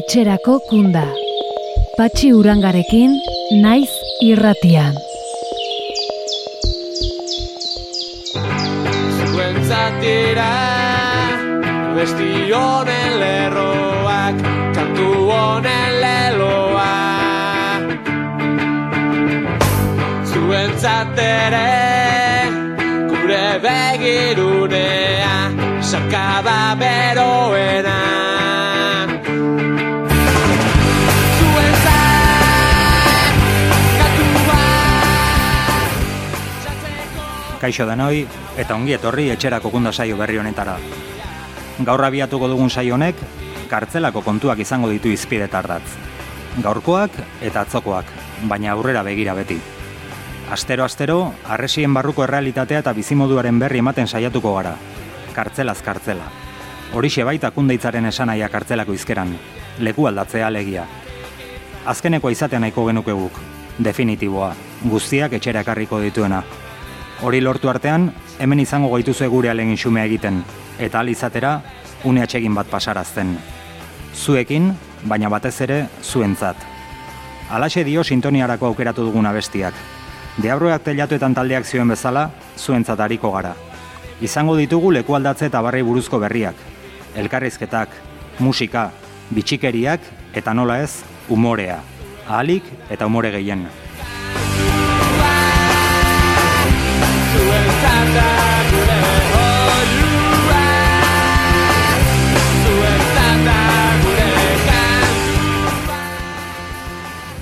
etxerako kunda. Patxi urangarekin, naiz irratian. Zuentzatira, besti honen lerroak, kantu honen leloa. Zuentzatere, gure begirunea, sarkada beroena. Kaixo denoi eta ongi etorri etxerako kunda saio berri honetara. Gaur abiatuko dugun saio honek kartzelako kontuak izango ditu izpidetardatz. Gaurkoak eta atzokoak, baina aurrera begira beti. Astero astero, arresien barruko errealitatea eta bizimoduaren berri ematen saiatuko gara. Kartzelaz kartzela. Horixe baita kundeitzaren esanaia kartzelako izkeran. Leku aldatzea alegia. Azkenekoa izatea nahiko genuke guk. Definitiboa. Guztiak etxera ekarriko dituena. Hori lortu artean, hemen izango gaituzue gure alegin xumea egiten, eta al izatera, une atsegin bat pasarazten. Zuekin, baina batez ere, zuentzat. Alaxe dio sintoniarako aukeratu dugun abestiak. Deabroak telatuetan taldeak zioen bezala, zuentzat hariko gara. Izango ditugu leku aldatze eta barri buruzko berriak. Elkarrizketak, musika, bitxikeriak eta nola ez, umorea. Ahalik eta umore gehien.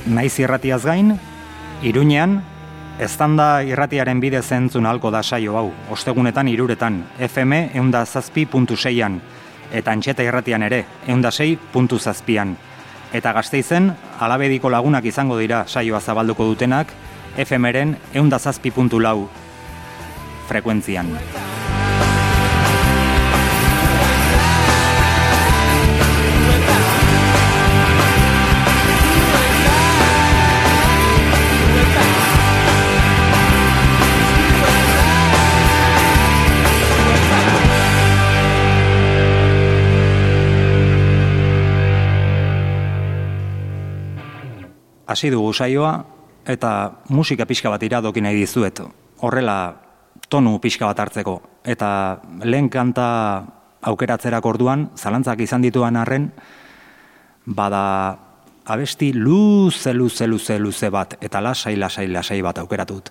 Naiz irratiaz gain, Iruñean, eztanda irratiaren bidez entzun halko da saio hau, ostegunetan iruretan, FM eunda zazpi puntu seian, eta antxeta irratian ere, eunda sei puntu zazpian. Eta gazteizen, alabediko lagunak izango dira saioa zabalduko dutenak, FM-eren eunda zazpi puntu lau frekuentzian. Hasi dugu saioa eta musika pixka bat iradoki nahi dizuet. Horrela tonu pixka bat hartzeko. Eta lehen kanta aukeratzerak orduan, zalantzak izan dituan arren, bada abesti luze, luze, luze, luze bat, eta lasai, lasai, lasai bat aukeratut.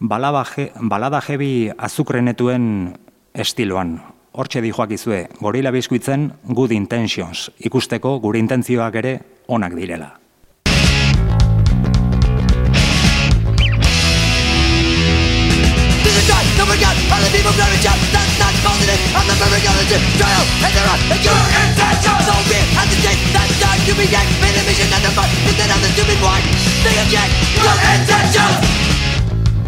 Balaba, je, balada jebi azukrenetuen estiloan. Hortxe di joakizue, gorila biskuitzen good intentions, ikusteko gure intentzioak ere onak direla. Forget all the people and jump. That's not positive, I'm the perfect relative Trial, and they're on, and your intention. So be it, at the state, that's time to be yanked Made a mission and a fight, instead of the stupid one Think again, your intention.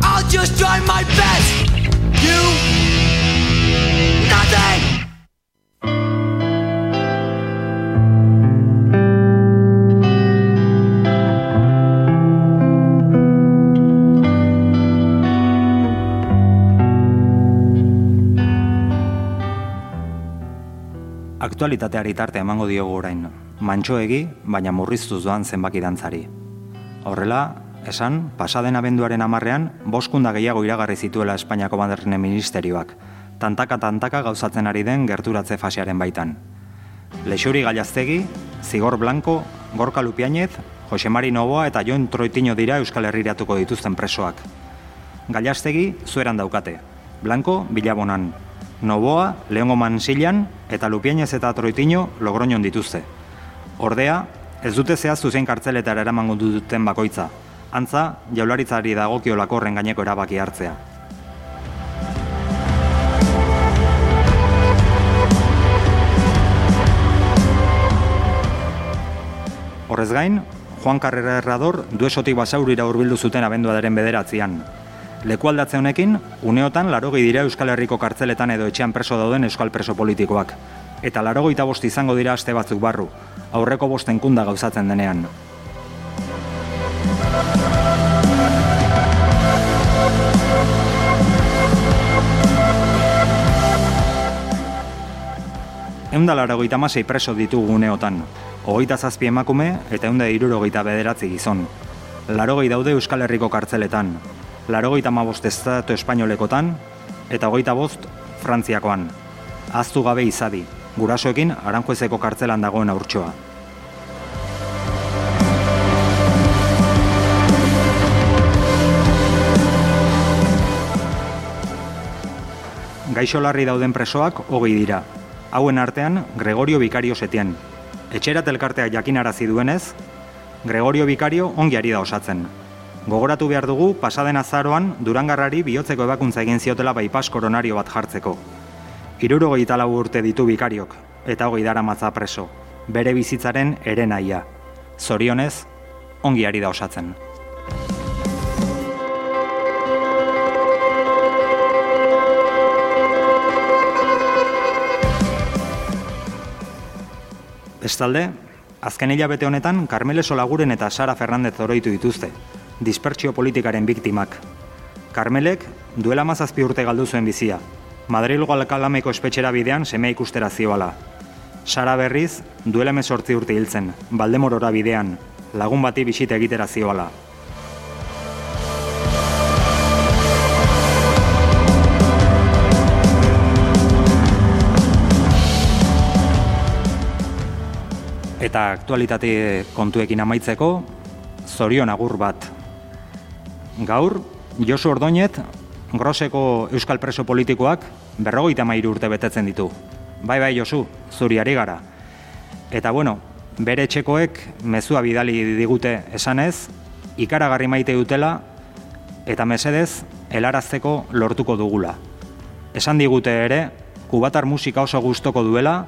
I'll just try my best. You. Nothing Aktualitateari tarte emango diogu orain. Mantxoegi, baina murriztuz doan zenbaki dantzari. Horrela, esan, pasaden abenduaren amarrean, boskunda gehiago iragarri zituela Espainiako Baderne Ministerioak, tantaka-tantaka gauzatzen ari den gerturatze fasearen baitan. Lexuri Gallaztegi, Zigor Blanco, Gorka Lupiañez, Jose Mari Novoa eta Jon Troitiño dira Euskal Herriratuko dituzten presoak. Gallaztegi zueran daukate, Blanco Bilabonan, Novoa Leongo Mansilan eta Lupiañez eta Troitiño Logroñon dituzte. Ordea, ez dute zehaztu zein kartzeletara eramango duten bakoitza. Antza, jaularitzari dagokiolako horren gaineko erabaki hartzea. Horrez gain, Juan Carrera Herrador duesotik basaurira hurbildu zuten abenduadaren bederatzean. Leku aldatze honekin, uneotan larogei dira Euskal Herriko kartzeletan edo etxean preso dauden Euskal preso politikoak. Eta larogeita bost izango dira aste batzuk barru, aurreko bosten kunda gauzatzen denean. Eundalaragoita masei preso ditugu uneotan. hogeita zazpi emakume eta eunde irurogeita bederatzi gizon. Larogei daude Euskal Herriko kartzeletan, larogeita mabost estatu espainolekotan, eta hogeita bost Frantziakoan. Aztu gabe izadi, gurasoekin aranjuezeko kartzelan dagoen aurtsoa. Gaixo larri dauden presoak hogei dira. Hauen artean, Gregorio Bikario setien. Etxerat elkartea jakinarazi duenez, Gregorio Bikario ongi ari da osatzen. Gogoratu behar dugu, pasaden azaroan, Durangarrari bihotzeko ebakuntza egin ziotela bypass koronario bat jartzeko. Irurogei lau urte ditu bikariok, eta hogei dara matza preso. Bere bizitzaren ere nahia. Zorionez, ongi ari da osatzen. Bestalde, azken hilabete honetan Carmele Solaguren eta Sara Fernandez oroitu dituzte, dispertsio politikaren biktimak. Carmelek duela mazazpi urte galdu zuen bizia, Madrilgo alkalameko espetxera bidean seme ikustera zioala. Sara berriz, duela mesortzi urte hiltzen, Baldemorora bidean, lagun bati bisite egitera zioala. Eta aktualitate kontuekin amaitzeko, zorion agur bat. Gaur, Josu Ordoñet, groseko euskal preso politikoak berrogeita mairu urte betetzen ditu. Bai, bai, Josu, zuri ari gara. Eta bueno, bere txekoek mezua bidali digute esanez, ikaragarri maite dutela, eta mesedez, helarazteko lortuko dugula. Esan digute ere, kubatar musika oso gustoko duela,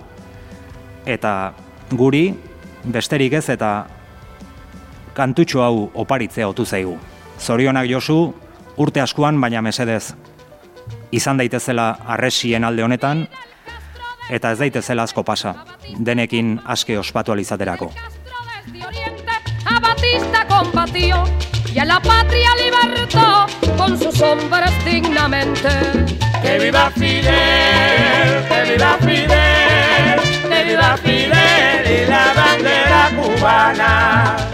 eta guri, besterik ez eta kantutxo hau oparitzea otu zaigu. Zorionak Josu, urte askoan, baina mesedez, izan daitezela arresien alde honetan, eta ez daitezela asko pasa, denekin aske ospatu alizaterako. Batista combatió y a la patria libertó con sus hombres dignamente. Que viva Fidel, que viva Fidel, que viva Fidel y la bandera cubana.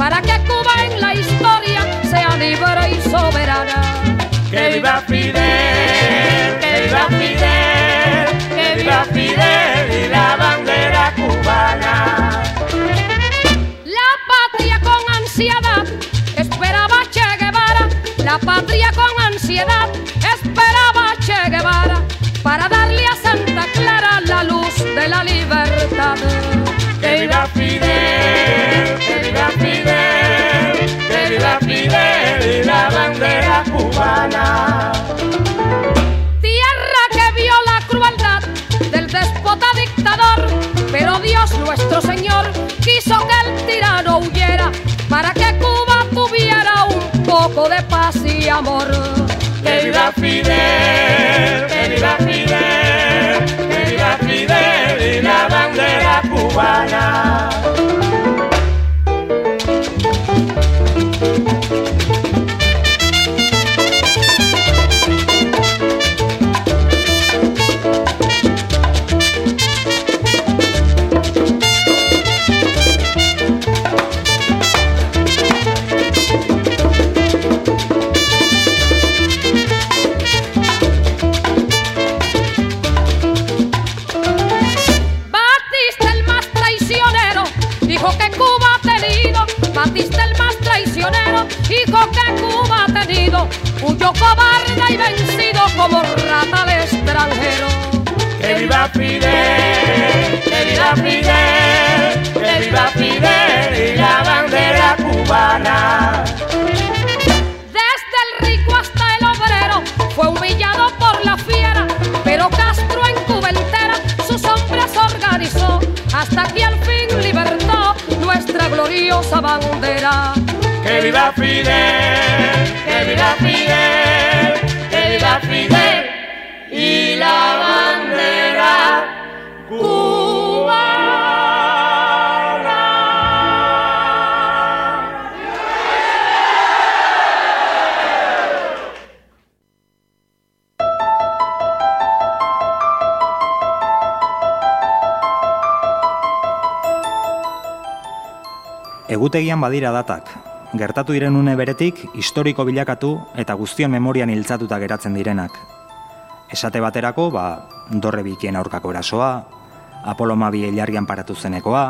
Para que Cuba en la historia sea libre y soberana. Que viva Fidel, que viva Fidel, que viva Fidel y la bandera cubana. La patria con ansiedad esperaba Che Guevara, la patria con ansiedad esperaba Che Guevara para darle a Santa Clara la luz de la libertad. Que viva Fidel, que viva Fidel, que viva Fidel y la bandera cubana. Tierra que vio la crueldad del déspota dictador, pero Dios nuestro Señor quiso que el tirano huyera para que Cuba tuviera un poco de paz y amor. Que viva Fidel, que viva Fidel, cubana. Fidel, que viva Fidel, que viva Fidel y la bandera cubana. Desde el rico hasta el obrero fue humillado por la fiera, pero Castro en Cuba entera sus hombres organizó hasta que al fin libertó nuestra gloriosa bandera. Que viva Fidel, que viva Fidel, que viva Fidel y la bandera Egutegian badira datak, gertatu diren une beretik historiko bilakatu eta guztion memorian hiltzatuta geratzen direnak. Esate baterako, ba, dorre bikien aurkako erasoa, Apolo Mabi ilargian paratu zenekoa,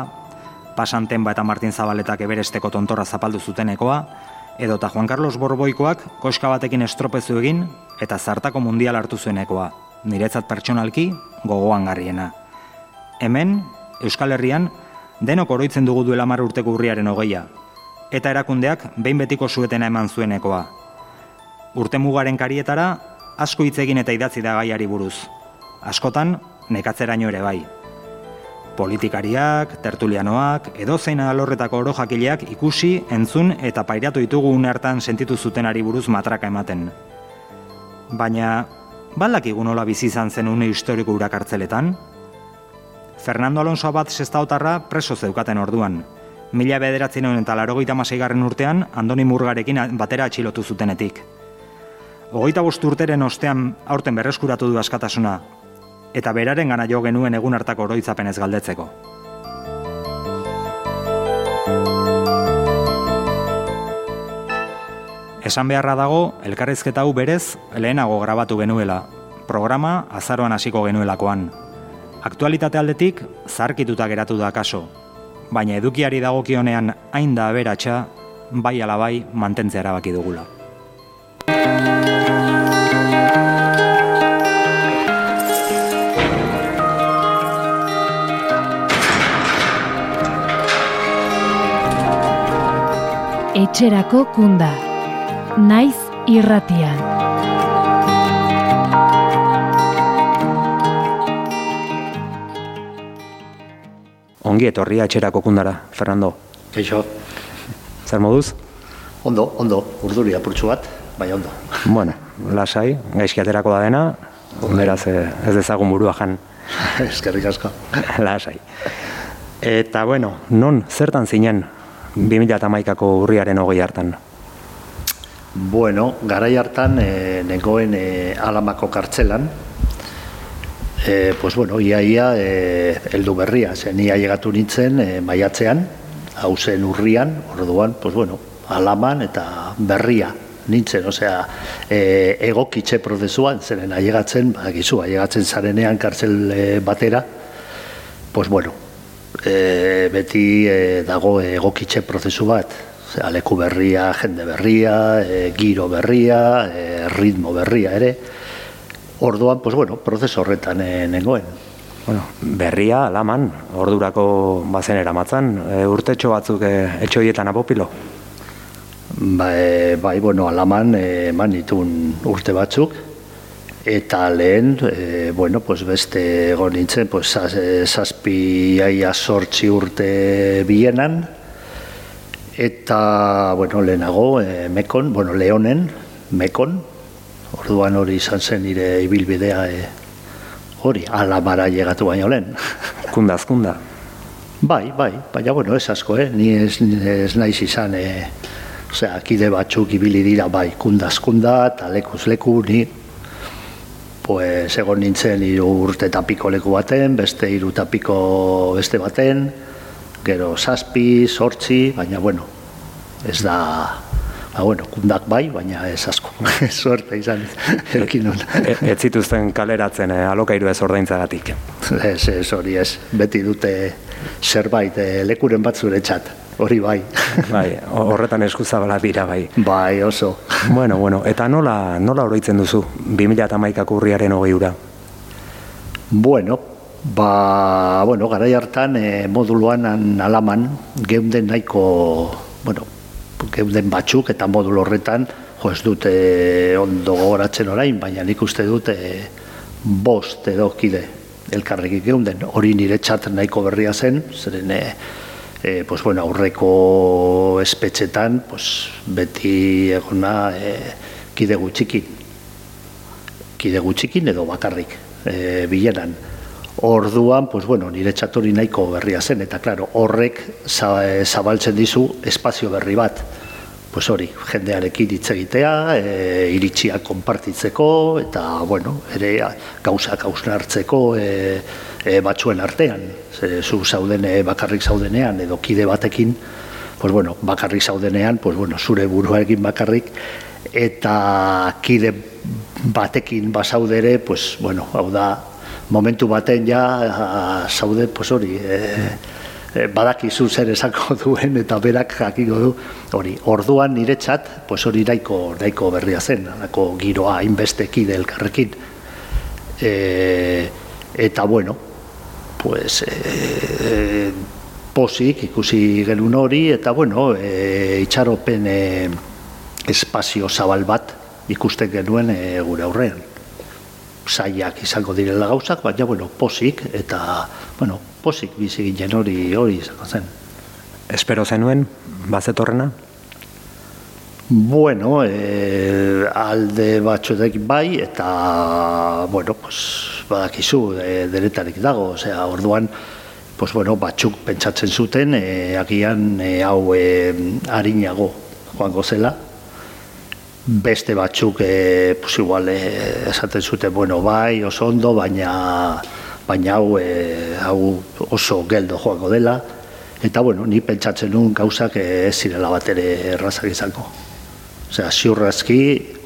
Pasanten eta Martin Zabaletak eberesteko tontorra zapaldu zutenekoa, edota Juan Carlos Borboikoak koska batekin estropezu egin eta zartako mundial hartu zuenekoa, niretzat pertsonalki gogoan garriena. Hemen, Euskal Herrian, denok oroitzen dugu duela mar urteko urriaren hogeia, eta erakundeak behin betiko zuetena eman zuenekoa. Urte mugaren karietara, asko hitz egin eta idatzi da gaiari buruz. Askotan, nekatzeraino ere bai. Politikariak, tertulianoak, edo zein alorretako oro jakileak ikusi, entzun eta pairatu ditugu une hartan sentitu zutenari buruz matraka ematen. Baina, balak nola bizi izan zen une historiko urakartzeletan? Fernando Alonso bat sestaotarra preso zeukaten orduan. Mila bederatzen eta larogeita garren urtean, Andoni Murgarekin batera atxilotu zutenetik. Ogoita bost urteren ostean aurten berreskuratu du askatasuna, eta beraren gana jo genuen egun hartako oroitzapenez galdetzeko. Esan beharra dago, elkarrizketa hau berez, lehenago grabatu genuela, programa azaroan hasiko genuelakoan. Aktualitate aldetik, zarkituta geratu da kaso, baina edukiari dagokionean hain da aberatsa, bai alabai mantentzea erabaki dugula. Etxerako kunda. Naiz irratian. Ongi etorria etxerako kundara, Fernando. Keixo, Zer moduz? ondo, ondo, urduri apurtxu bat, bai ondo. Bueno, lasai, gaizki aterako da dena, beraz eh, ez dezagun burua jan Eskerrik asko. lasai. Eta bueno, non, zertan zinen 2008ko urriaren hogei hartan? Bueno, garai hartan e, negoen e, alamako kartzelan, e, pues bueno, ia ia e, eldu berria, zen ia llegatu nintzen e, maiatzean, hau zen urrian, orduan, pues bueno, alaman eta berria nintzen, osea, e, egokitxe prozesuan, zeren ailegatzen, bakizu, ailegatzen zarenean kartzel e, batera, pues bueno, e, beti e, dago egokitxe prozesu bat, Osea, leku berria, jende berria, e, giro berria, e, ritmo berria ere. Orduan, pues bueno, prozesu horretan e, nengoen. Bueno, berria, alaman, ordurako bazen eramatzan, e, urtetxo batzuk e, etxoietan apopilo. Ba, e, bai, bueno, alaman eman ditun urte batzuk, eta lehen, e, bueno, pues beste egon nintzen, pues, zaz, e, zazpi aia sortzi urte bienan, eta, bueno, lehenago, e, mekon, bueno, leonen, mekon, orduan hori izan zen nire ibilbidea e, hori, alamara llegatu baino lehen. Kunda, azkunda. Bai, bai, baina bueno, ez asko, eh? ni ez, ez naiz izan, eh? osea, kide batzuk ibili dira, bai, kundazkunda, eta lekuz leku, ni, pues, egon nintzen hiru urte tapiko leku baten, beste hiru tapiko beste baten, gero zazpi, sortzi, baina bueno, ez da, ba, bueno, kundak bai, baina ez asko, suerte izan, ekin nun. E, ez zituzten kaleratzen e, alokairu ez ordaintzagatik. Ez, ez, hori ez, beti dute zerbait eh, lekuren bat zuretzat, hori bai. Bai, horretan eskuzabala dira bai. bai, oso. Bueno, bueno, eta nola, nola oroitzen duzu 2008ko urriaren hogei ura? Bueno, ba, bueno, garai hartan e, moduluan an- alaman geunden nahiko, bueno, geunden batzuk eta modul horretan, jo ez dute ondo gogoratzen orain, baina nik uste dut e, bost edo kide elkarrekin geunden. Hori nire txat nahiko berria zen, zeren e, e, pues, bueno, aurreko espetxetan pues, beti egona e, kide gutxikin kide gutxikin edo bakarrik e, bileran. Orduan, pues bueno, nire txatori nahiko berria zen, eta claro, horrek za- e, zabaltzen dizu espazio berri bat. Pues hori, jendearekin hitz egitea, e, iritzia konpartitzeko, eta, bueno, ere gauzak hausnartzeko e, e, batzuen artean. Ze, zu zauden bakarrik zaudenean, edo kide batekin, pues bueno, bakarrik zaudenean, pues bueno, zure buruarekin bakarrik, eta kide batekin basaudere, pues bueno, hau da, momentu baten ja zaude, pues hori, e, badakizu zer esako duen eta berak jakiko du. Hori orduan niretzat pues hori nahiko nahiko berria zen nahiko giroa hainbeste kide elkarrekin. E, eta bueno pues e, posik ikusi genuen hori eta bueno e, itxaropen e, espazio zabal bat ikusten genuen e, gure aurrean saiak izango direla gauzak, baina, bueno, posik, eta, bueno, posik bizi ginen hori hori izango zen. Espero zenuen, bazetorrena? Bueno, e, alde batzuetek bai, eta, bueno, pues, badakizu, e, deretarik dago, osea, orduan, pues, bueno, batzuk pentsatzen zuten, e, agian e, hau e, harinago joango zela, beste batzuk e, pues igual e, esaten zute bueno bai oso ondo baina baina hau e, hau oso geldo joango dela. Eta bueno ni pentsatzen nun gauzak ez zirela bat ere errazak izango. Osea ziurrazki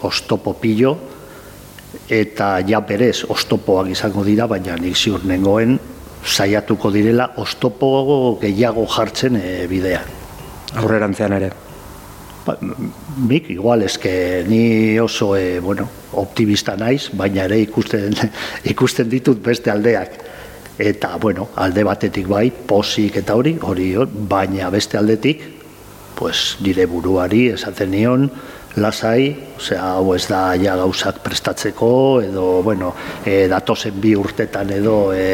ostopo pillo eta ja berez ostopoak izango dira baina nik ziur nengoen saiatuko direla ostopo gehiago jartzen e, bidean. Aurrerantzean ere Ba, mik, igual, eske ni oso, e, bueno, optimista naiz, baina ere ikusten, ikusten ditut beste aldeak. Eta, bueno, alde batetik bai, posik eta hori, hori, baina beste aldetik, pues, nire buruari esaten nion, lasai, osea, hau ez da ja gauzak prestatzeko, edo, bueno, e, datozen bi urtetan edo e,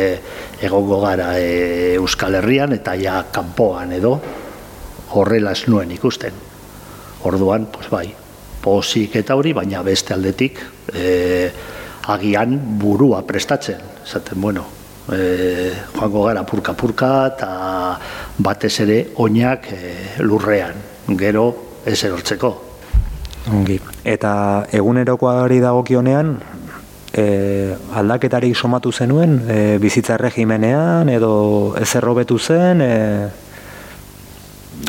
egongo gara e, Euskal Herrian, eta ja kanpoan edo, horrela ez nuen ikusten. Orduan, pues bai, posik eta hori, baina beste aldetik e, agian burua prestatzen. Zaten, bueno, e, joango gara purka-purka eta batez ere oinak e, lurrean, gero ez erortzeko. Ongi. Eta egunerokoari dagokionean, e, aldaketarik somatu zenuen, e, bizitza regimenean, edo ez errobetu zen, e,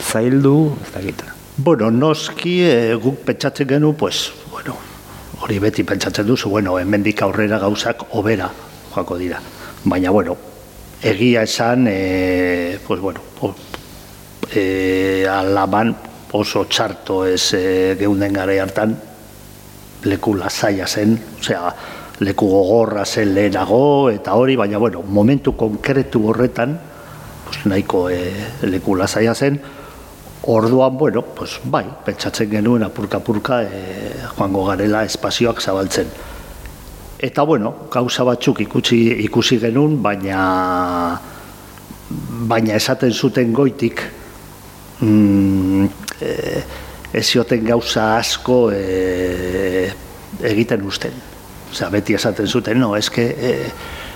zaildu, ez da Bueno, noski e, guk pentsatzen genu, pues, bueno, hori beti pentsatzen duzu, bueno, hemendik aurrera gauzak obera joako dira. Baina, bueno, egia esan, e, pues, bueno, o, e, alaban oso txarto ez e, geunden gara hartan, leku lasaia zen, osea, leku gogorra zen lehenago, eta hori, baina, bueno, momentu konkretu horretan, pues, nahiko e, leku lasaia zen, Orduan, bueno, pues, bai, pentsatzen genuen apurka-apurka e, joango garela espazioak zabaltzen. Eta, bueno, gauza batzuk ikusi, ikusi genuen, baina baina esaten zuten goitik mm, e, ez zioten gauza asko e, egiten usten. Osea, beti esaten zuten, no, eske e,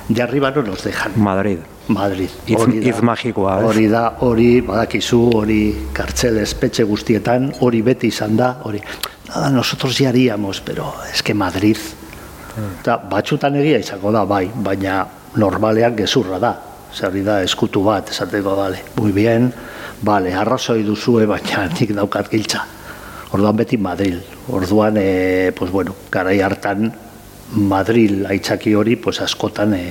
de arriba no nos dejan. Madrid. Madrid. Da, magikoa, hori da, hori badakizu, hori kartzel espetxe guztietan, hori beti izan da, hori, nada, nosotros ya haríamos, pero es que Madrid, eta batxutan egia izango da, bai, baina normalean gezurra da, zerri da, eskutu bat, esateko, bale, muy bien, bale, arrazoi duzue, baina nik daukat giltza. Orduan beti Madrid. Orduan, e, pues bueno, garai hartan Madrid aitzaki hori, pues askotan e,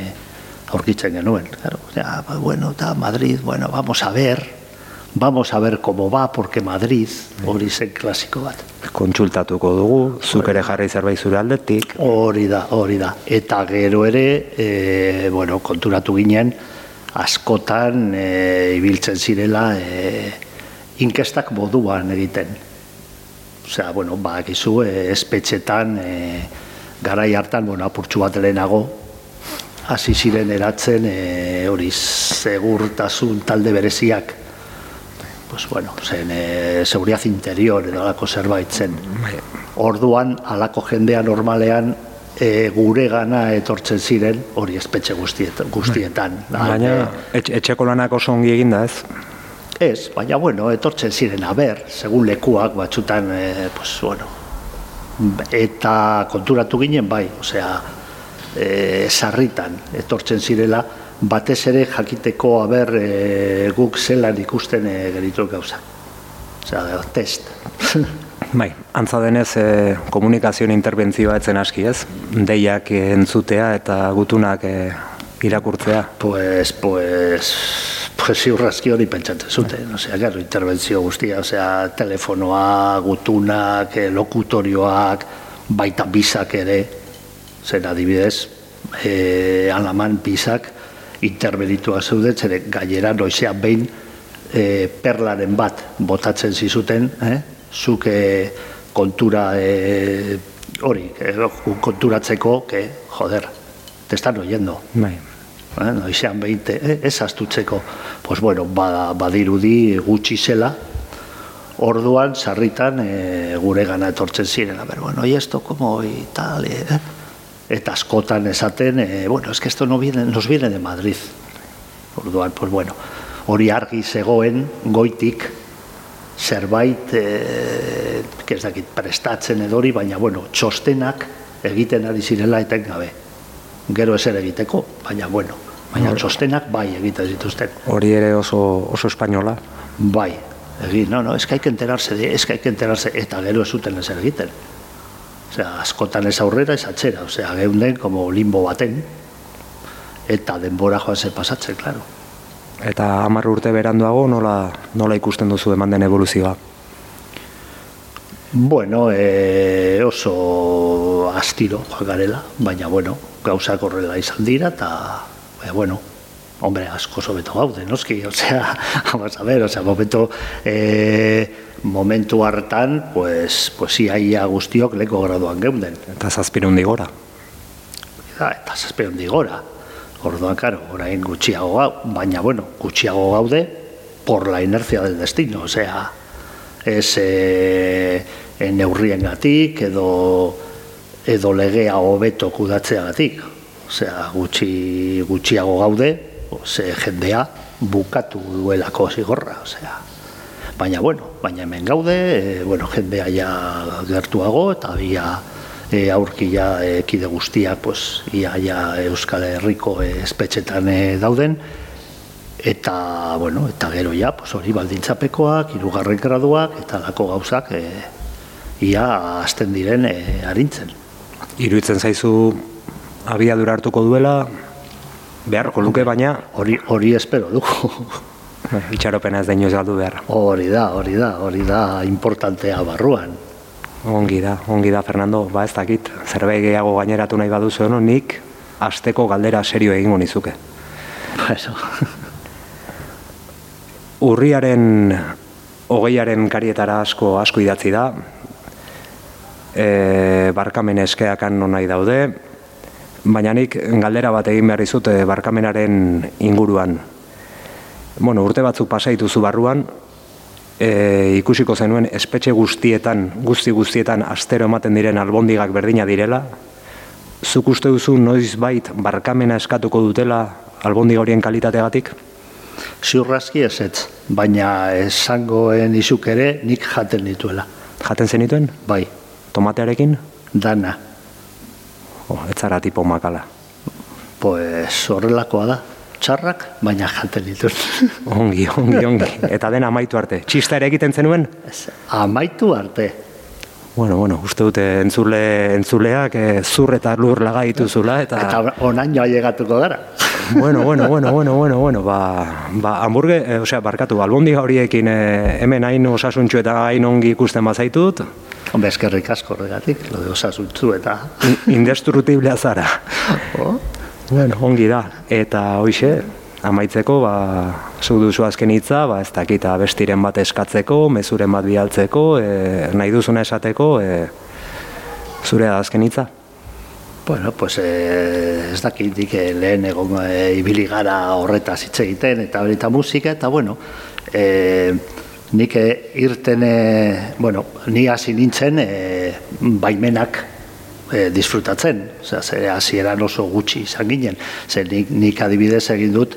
aurkitzen genuen. Claro, ya, bueno, está Madrid, bueno, vamos a ver, vamos a ver cómo va, porque Madrid hori zen klasiko bat. Kontsultatuko dugu, zuk ere jarri zerbait zure aldetik. Hori da, hori da. Eta gero ere, e, bueno, konturatu ginen, askotan e, ibiltzen zirela e, inkestak moduan egiten. Osea, bueno, ba, egizu, e, espetxetan, e, garai hartan, bueno, apurtxu bat lehenago, hasi ziren eratzen e, hori segurtasun talde bereziak. Pues bueno, zen e, seguridad interior edo alako zerbait zen. Orduan alako jendea normalean e, gure gana etortzen ziren hori espetxe guztietan, guztietan baina et, etxeko lanak oso ongi eginda ez? ez, baina bueno, etortzen ziren aber, segun lekuak batzutan e, pues bueno eta konturatu ginen bai, osea e, sarritan etortzen zirela, batez ere jakiteko aber e, guk zelan ikusten e, geritu gauza. Osea, test. Bai, antza denez e, komunikazioen interbentzioa etzen aski ez? Deiak entzutea eta gutunak e, irakurtzea. Pues, pues, pues ziurrazki hori pentsatzen zuten. Osea, gero, interbentzio guztia, osea, telefonoa, gutunak, eh, lokutorioak, baita bizak ere, zen adibidez, e, alaman bizak, interbenituak zeuden, zere gainera noizea behin e, perlaren bat botatzen zizuten, eh? zuk e, kontura e, hori, e, konturatzeko, que, joder, te están oyendo. Bai. Eh, noizean behinte, eh, ez astutzeko. Pues bueno, ba, badirudi gutxi zela, orduan, sarritan, e, gure gana etortzen ziren. Aber, bueno, y esto como y tal, eh? Eta askotan esaten, eh, bueno, es que esto no viene, nos viene de Madrid. Orduan, pues bueno, hori argi zegoen goitik zerbait e, ez dakit prestatzen edori, baina bueno, txostenak egiten ari zirela etengabe. Gero ez ere egiteko, baina bueno, baina txostenak bai egiten zituzten. Hori ere oso, oso espainola. Bai, egin, no, no, ez que hay que enterarse, de, ez que hay que enterarse, eta gero ez zuten ez egiten. Osea, askotan ez aurrera, ez atxera, osea, geunden, como limbo baten, eta denbora joan ze pasatzen, claro. Eta hamar urte beranduago nola, nola ikusten duzu eman den evoluzioa? Bueno, e, oso astiro joan garela, baina bueno, gauzak horrela izan dira, eta, e, bueno, hombre, asko sobeto gaude, noski, osea, vamos a ver, osea, momento, e, momentu hartan, pues, pues iaia guztiok leko graduan geunden. Eta zazpirundi gora. Da, eta zazpirundi gora. Orduan, karo, orain gutxiago gau, baina, bueno, gutxiago gaude por la inercia del destino, osea, ez e, e, neurrien gatik, edo, edo legea hobeto kudatzea gatik. Osea, gutxi, gutxiago gaude, ze jendea bukatu duelako zigorra, osea. Baina, bueno, baina hemen gaude, e, bueno, jendea ja gertuago, eta bia e, aurki ja e, kide guztiak, pues, ia ja Euskal Herriko e, espetxetan e, dauden, eta, bueno, eta gero ja, pues, hori baldintzapekoak, irugarren graduak, eta lako gauzak, e, ia azten diren e, arintzen. Iruitzen zaizu abiadura hartuko duela, beharko luke baina, Hori, hori espero dugu. itxaropena ez da inoiz galdu behar. Hori da, hori da, hori da importantea barruan. Ongi da, ongi da, Fernando, ba ez dakit, zerbait gehiago gaineratu nahi baduzu eno, nik asteko galdera serio egingo nizuke. Bueno, Urriaren hogeiaren karietara asko asko idatzi da, e, barkamen eskeakan non nahi daude, baina nik galdera bat egin behar dizut e, barkamenaren inguruan. Bueno, urte batzuk pasaituzu barruan, e, ikusiko zenuen espetxe guztietan, guzti guztietan astero ematen diren albondigak berdina direla, zuk uste duzu noiz bait barkamena eskatuko dutela albondiga horien kalitateagatik? ziurrazki ez ez, baina esangoen izuk ere nik jaten dituela. Jaten zenituen? Bai, Tomatearekin? dana, Oh, ez zara tipo makala. pues horrelakoa da. Txarrak, baina jaten ditut. Ongi, ongi, ongi. Eta dena amaitu arte. Txista ere egiten zenuen? Ez, Amaitu arte. Bueno, bueno, uste dute entzule, entzuleak eh, zur eta lur laga dituzula, eta... Eta onaino ailegatuko gara. Bueno, bueno, bueno, bueno, bueno, bueno, ba, ba hamburgue, eh, osea, barkatu, albondiga horiekin eh, hemen hain osasuntxu eta hain ongi ikusten bazaitut, Hombre, eskerrik asko horregatik, lo de osasuntzu eta... in- indestrutiblea zara. Oh? Bueno, ongi da. Eta hoixe, amaitzeko, ba, zu duzu azken hitza, ba, ez dakit bestiren bat eskatzeko, mezuren bat bialtzeko, e, nahi duzuna esateko, e, zure azken hitza. Bueno, pues eh, ez dakitik eh, lehen egon eh, ibili gara horretaz hitz egiten eta hori eta musika eta bueno, eh, nik eh, irten, eh, bueno, ni hasi nintzen eh, baimenak eh, disfrutatzen, osea, ze hasieran oso gutxi izan ginen, ze nik, nik adibidez egin dut,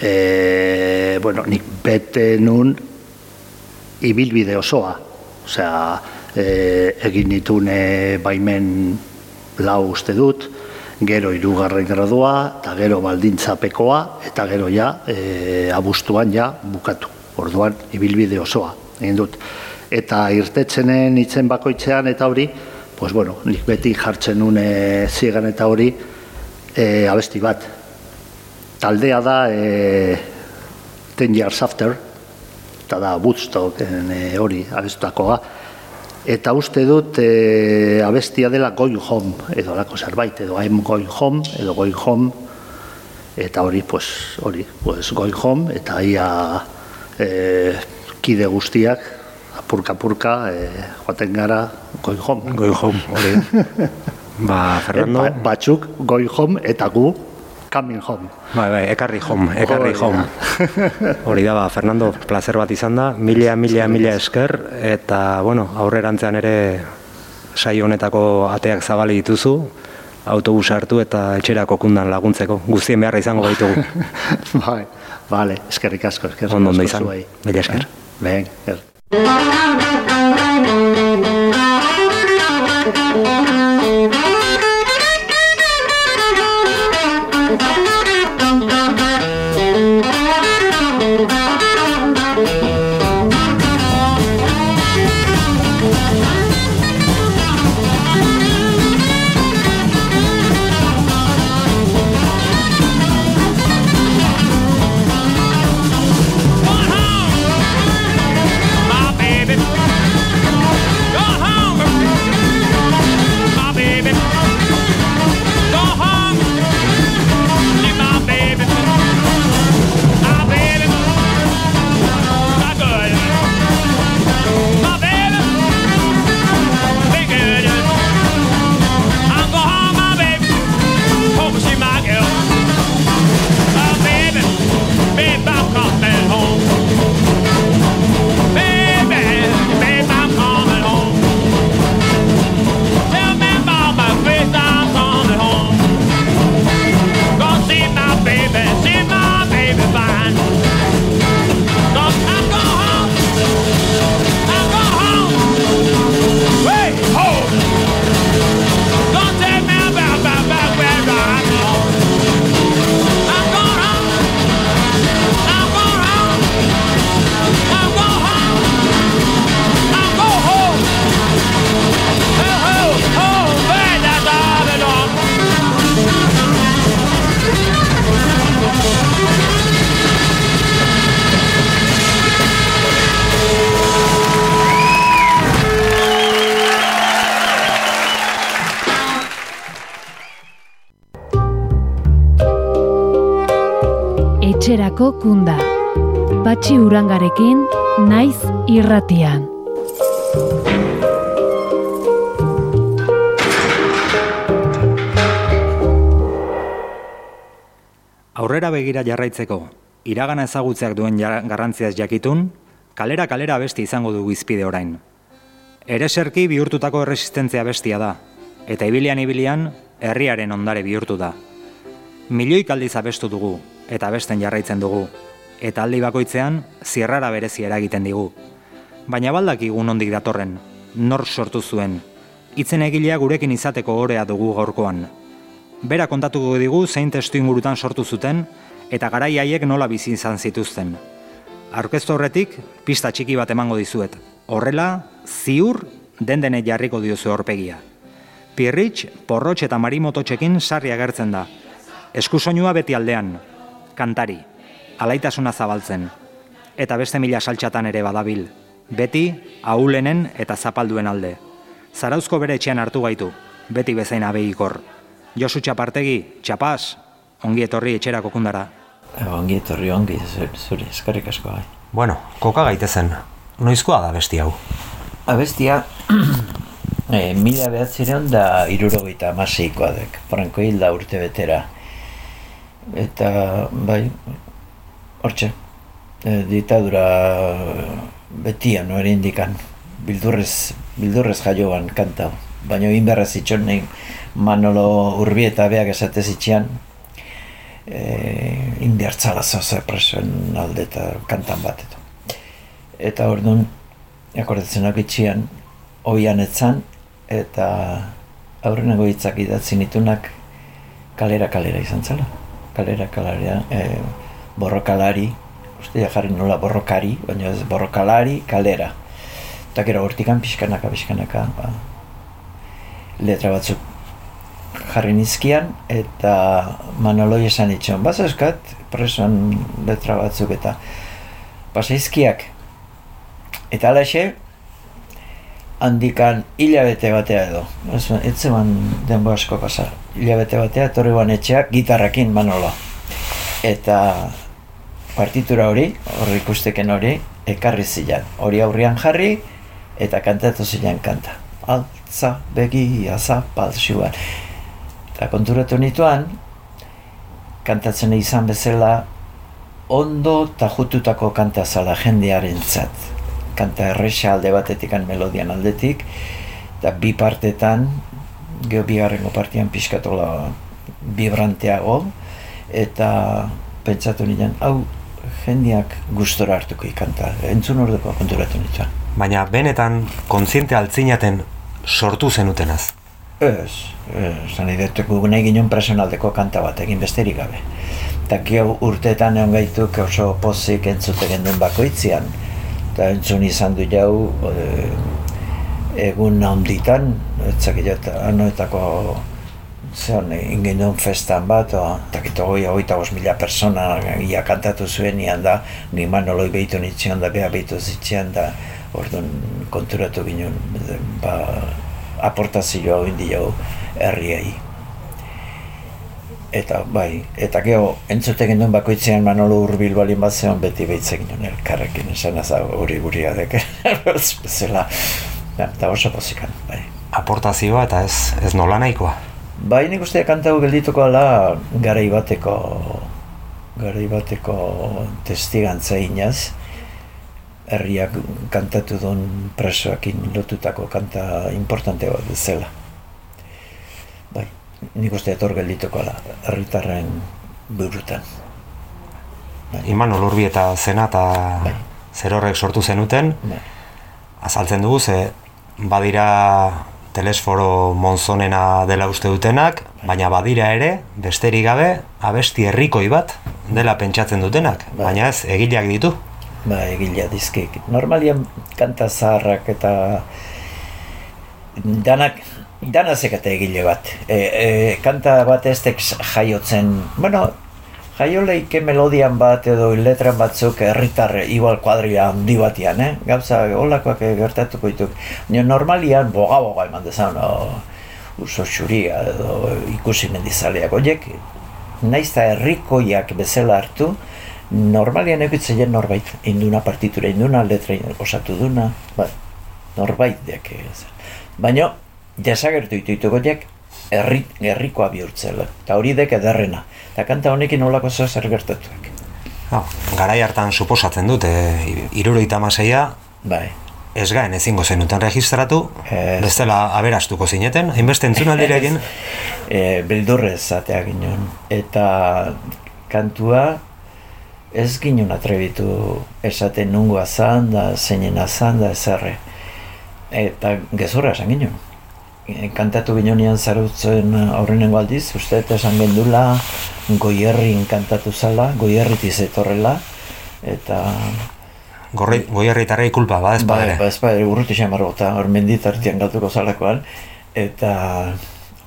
eh, bueno, nik bete nun ibilbide osoa. Osea, e, egin ditun e, baimen lau uste dut, gero hirugarren gradua, eta gero baldintzapekoa, eta gero ja, e, abuztuan ja bukatu. Orduan, ibilbide osoa. egin dut. Eta irtetzenen itzen bakoitzean eta hori, pues bueno, nik beti jartzen nune ziegan eta hori e, abesti bat. Taldea da e, Ten Years After, eta da Woodstock e, hori abestutakoa. Eta uste dut e, abestia dela Going Home, edo alako zerbait, edo I'm Going Home, edo Going Home, eta hori, pues, hori, pues, Going Home, eta ia e, kide guztiak, apurka-apurka, e, joaten gara Going Home. Going home, hori. ba, Fernando... E, ba, batzuk Going Home, eta gu Coming Home. Bai, bai, ekarri home, ekarri da. home. Hori da, ba, Fernando, placer bat izan da, mila, mila, mila esker, eta, bueno, aurrerantzean ere saio honetako ateak zabali dituzu, autobus hartu eta etxerako kundan laguntzeko, guztien beharra izango baitugu. bai, vale, eskerrik asko, eskerrik Ondo, ondo asko izan. Mila esker. Eh? Ben, er. Kunda. Patxi urangarekin, naiz irratian. Aurrera begira jarraitzeko, iragana ezagutzeak duen garrantziaz jakitun, kalera kalera besti izango du izpide orain. Ereserki bihurtutako erresistentzia bestia da, eta ibilian ibilian herriaren ondare bihurtu da. Milioik aldiz abestu dugu, eta abesten jarraitzen dugu, eta aldi bakoitzean zierrara berezi eragiten digu. Baina baldakigu nondik datorren, nor sortu zuen, hitzen egilea gurekin izateko orea dugu gaurkoan. Bera kontatuko digu zein testu ingurutan sortu zuten eta garai haiek nola bizi izan zituzten. Aurkeztu horretik, pista txiki bat emango dizuet. Horrela, ziur den dene jarriko diozu horpegia. Pirritx, porrotx eta marimototxekin sarri agertzen da. Eskusoinua beti aldean, kantari, alaitasuna zabaltzen. Eta beste mila saltxatan ere badabil. Beti, ahulenen eta zapalduen alde. Zarauzko bere etxean hartu gaitu, beti bezain abeikor. Josu Txapartegi, txapaz, ongi etorri etxerako kundara. Ongi etorri ongi, zu- zuri, eskarrik asko bai. Bueno, koka gaitezen, noizkoa da besti hau? Abestia, e, mila behatzireon da irurogeita amaseikoa dek, Franco hilda urte betera. Eta, bai, hortxe, e, ditadura betian hori indikan, bildurrez, bildurrez jaioan kanta. Baina inberra zitxon nahi Manolo Urbieta beak esate zitxean, e, inbiartzala zoze presoen alde eta kantan bat edo. Eta orduan, akordatzen itxian, oian etzan, eta aurreneko hitzak idatzi nitunak kalera kalera izan zela. Kalera kalera, e, borrokalari, uste ja jarri nola borrokari, baina ez borrokalari, kalera. Eta gero hortikan pixkanaka, pixkanaka, ba, letra batzuk jarri nizkian, eta Manoloi esan itxon, baz eskat, presoan letra batzuk eta pasaizkiak. Eta alaxe, handikan hilabete batea edo. Ez, zeman denbo asko pasa. Hilabete batea, etorri guan etxeak, gitarrakin Manolo. Eta partitura hori, hori ikusteken hori, ekarri zilan. Hori aurrian jarri, eta kantatu zilan kanta. Altza, begi, azapal, xuan. Eta konturatu nituan, kantatzen izan bezala, ondo eta jututako kanta zala jendearen zat. Kanta erresa alde batetik, melodian aldetik, eta bi partetan, geho bigarrengo partian pixkatola vibranteago, eta pentsatu nirean, hau jendeak gustora hartuko ikanta, entzun orduko konturatu nituan. Baina benetan kontziente altzinaten sortu zenutenaz. Ez, ez, zan idete gu nahi ginen personaldeko kanta bat egin besterik gabe. Eta gio urteetan egon gaituk oso pozik entzute genduen bakoitzian. Eta entzun izan du jau e, egun handitan, etzakit anoetako zeon ingin duen festan bat, o, eta kito goi hogeita bos mila persona ia kantatu zuen ian da, ni manoloi behitu nitzion da, beha behitu zitzean da, orduan konturatu ginen, ba, aportazioa indi jau herriei. Eta bai, eta geho, entzute genduen bakoitzean Manolo Urbil balin bat zeon beti behitze ginen elkarrekin esan hori guri adek. Zela, eta oso pozikan, bai. Aportazioa eta ez, ez nola nahikoa. Bai, nik uste kantago geldituko ala garai bateko garai bateko testigantza inaz herriak kantatu duen presoakin lotutako kanta importante bat zela. Bai, nik uste etor geldituko ala herritarren burutan. Bai. Iman olurbi eta zena eta Bai. zer horrek sortu zenuten, Bai. azaltzen dugu, ze badira telesforo monzonena dela uste dutenak, baina badira ere, besterik gabe, abesti herrikoi bat dela pentsatzen dutenak, Bai. baina ez, egileak ditu. Ba, egila dizkik. Normalian kanta zaharrak eta danak dana zekate egile bat. E, e, kanta bat ez jaiotzen, bueno, jaio leike melodian bat edo letran batzuk herritar igual kuadria handi batian, eh? Gauza, holakoak gertatuko dituk. Baina normalian boga-boga eman dezan, no, uso xuria edo ikusi mendizaleak. Oiek, naiz eta herrikoiak bezala hartu, normalian egitzen norbait, induna partitura, induna letra osatu duna, ba, norbait deak ez. Baina, desagertu ditu herri, herrikoa bihurtzela, eta hori dek ederrena. Eta kanta honekin olako zer zer gertatuak. Ha, garai hartan suposatzen dut, e, iruroita maseia, Bai. ez gaen ezingo zenuten registratu, Ez. bestela aberastuko zineten, hainbeste entzunaldirekin, e, beldurrez zatea ginen. Eta kantua ez ginen atrebitu esaten nungoa zan da, zeinena zan da, ezarre. Eta gezurra esan ginen. E, Kantatu ginean zarutzen aurrenengo aldiz, uste eta esan gendula goierrin kantatu zala, goierritiz etorrela, eta gorri, goierritarrei kulpa, ba ez Bai, ba, ez badere urruti xamarro eta hor menditartian gatuko zalakoan, eta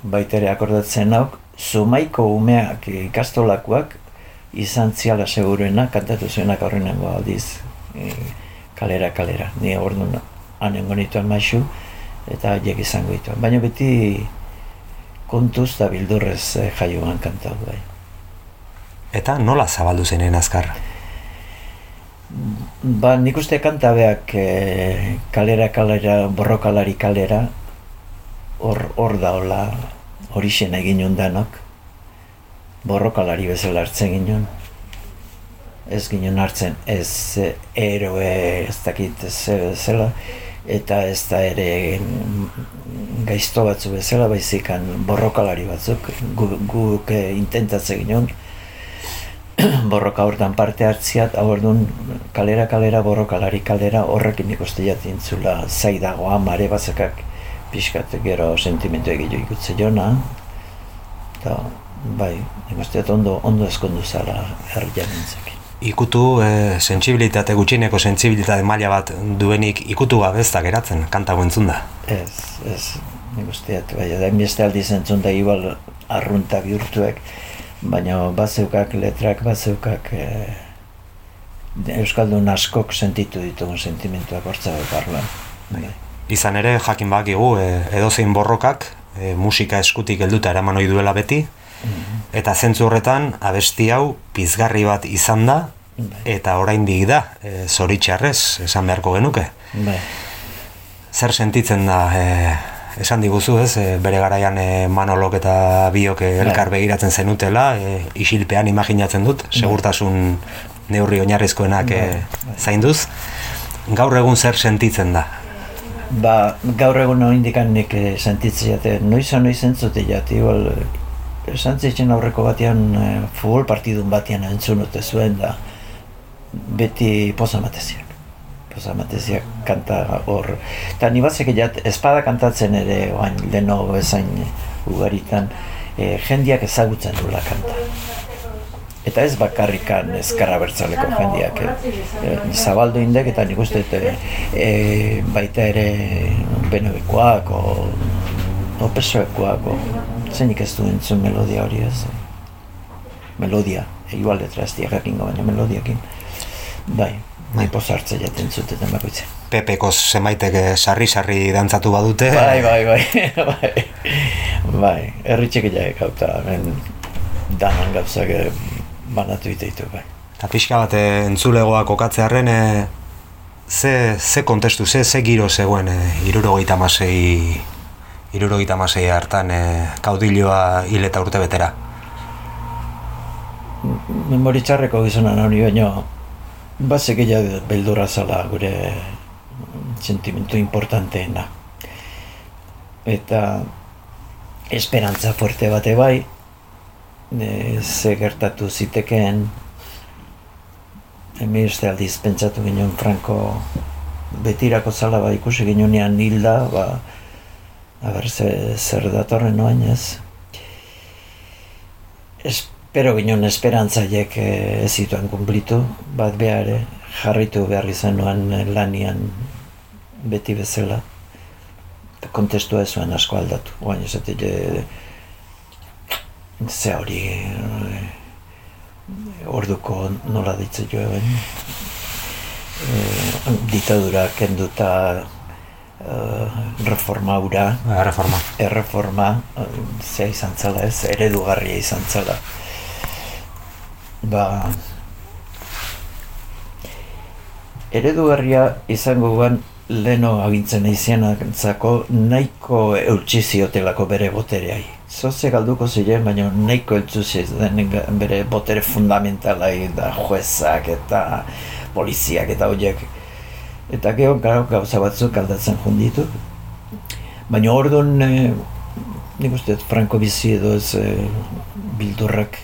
baita ere akordatzen nauk, zumaiko umeak ikastolakoak izan ziala seguruena, kantatu zuenak aurrenengo aldiz, e, kalera, kalera. Ni orduan anengo nituen maisu, eta haiek izango dituen. Baina beti kontuz eta bildurrez eh, jaioan kantatu bai. Eta nola zabaldu zenen azkar? Ba, nik uste kanta beak e, kalera, kalera, borrokalari kalera, hor, hor da hola, hori xena egin danok, borrokalari bezala hartzen ginen, ez ginen hartzen ez eh, eroe ez dakit ez bezala, eta ez da ere gaizto batzu bezala, baizikan borrokalari batzuk, gu- guk e, intentatzen ginen, borroka hortan parte hartzia, eta orduan kalera kalera borrokalari kalera horrekin nik uste jatintzula zaidagoa mare bazakak pixkat gero sentimentu egilo ikutze jona eta bai, dut ondo, ondo eskondu zala herrian nintzekin. Ikutu e, sentsibilitate gutxineko sentsibilitate maila bat duenik ikutu gabe ez da geratzen kanta entzun da. Ez, ez, nik usteat, bai, da inbeste aldiz entzun da igual arrunta bihurtuek, baina bazeukak, letrak bazeukak, e, Euskaldun askok sentitu ditugun sentimentuak hortza barruan. Bai. Izan ere, jakin bakigu, e, edozein borrokak, e, musika eskutik helduta eraman ohi duela beti, eta zentzu horretan, abesti hau pizgarri bat izan da, eta oraindik da, e, zoritxarrez, esan beharko genuke. Bai. Zer sentitzen da, e, esan diguzu ez, e, bere garaian e, manolok eta biok e, elkar begiratzen zenutela, e, isilpean imaginatzen dut, segurtasun neurri oinarrizkoenak e, zainduz. Gaur egun zer sentitzen da? Ba, gaur egun indikan nik sentitzen jate, noiz noiz entzute igual, eh, esan zitzen aurreko batean, eh, futbol partidun batean entzun dute zuen da, beti posamateziak. Posamateziak kanta hor. Eta ni batzek jat, espada kantatzen ere, oain, leno bezain ugaritan, eh, jendiak ezagutzen dula kanta. Eta ez bakarrikan ezkarra bertzaleko jendiak. Eh. Eh, zabaldu indek eta nik uste eh, baita ere benoekoak o, o pesoekoak o, zenik ez du entzun melodia hori ez. Melodia, igual letra ez diagakingo, baina melodiakin. Bai, nahi pozartze jaten zuteten bakoitzen. Pepeko zemaitek eh, sarri-sarri dantzatu badute. Bai, bai, bai, bai, bai, erritxek jaek gauta, hemen danan gauzak eh, banatu diteitu, bai. Eta pixka bat eh, entzulegoa kokatzearen, e, ze, ze kontestu, ze, ze giro zegoen e, irurogeita masei, irurogeita masei hartan e, kaudiloa hil eta urte betera. Memoritxarreko gizonan hori baino, bazek ja beldurra zala gure sentimentu importanteena. Eta esperantza fuerte bate bai, e, ze gertatu zitekeen, Emi uste aldiz pentsatu ginen Franco betirako zala ba ikusi ginean hilda, ba, aber ze, zer datorren noain ez. Espero ginen esperantzaiek eh, ez zituen kumplitu, bat behar jarritu behar izan nuen lanian beti bezala. Kontestua ez zuen asko aldatu. Oain ez ze hori eh, orduko nola ditze jo eben. E, ditadura kenduta reforma ura. Erreforma. Erreforma, uh, zea izan zela ez, eredugarria izan zela. Ba, eredugarria izango guan leno agintzen eizianatzako nahiko eutxi ziotelako bere botereai. Zoze galduko ziren, baina nahiko eutxi den bere botere fundamentalai da juezak eta poliziak eta horiek. Eta gero gara gauza batzuk aldatzen junditu. Baina orduan, e, nik uste, Franco bizi edo ez e, bildurrak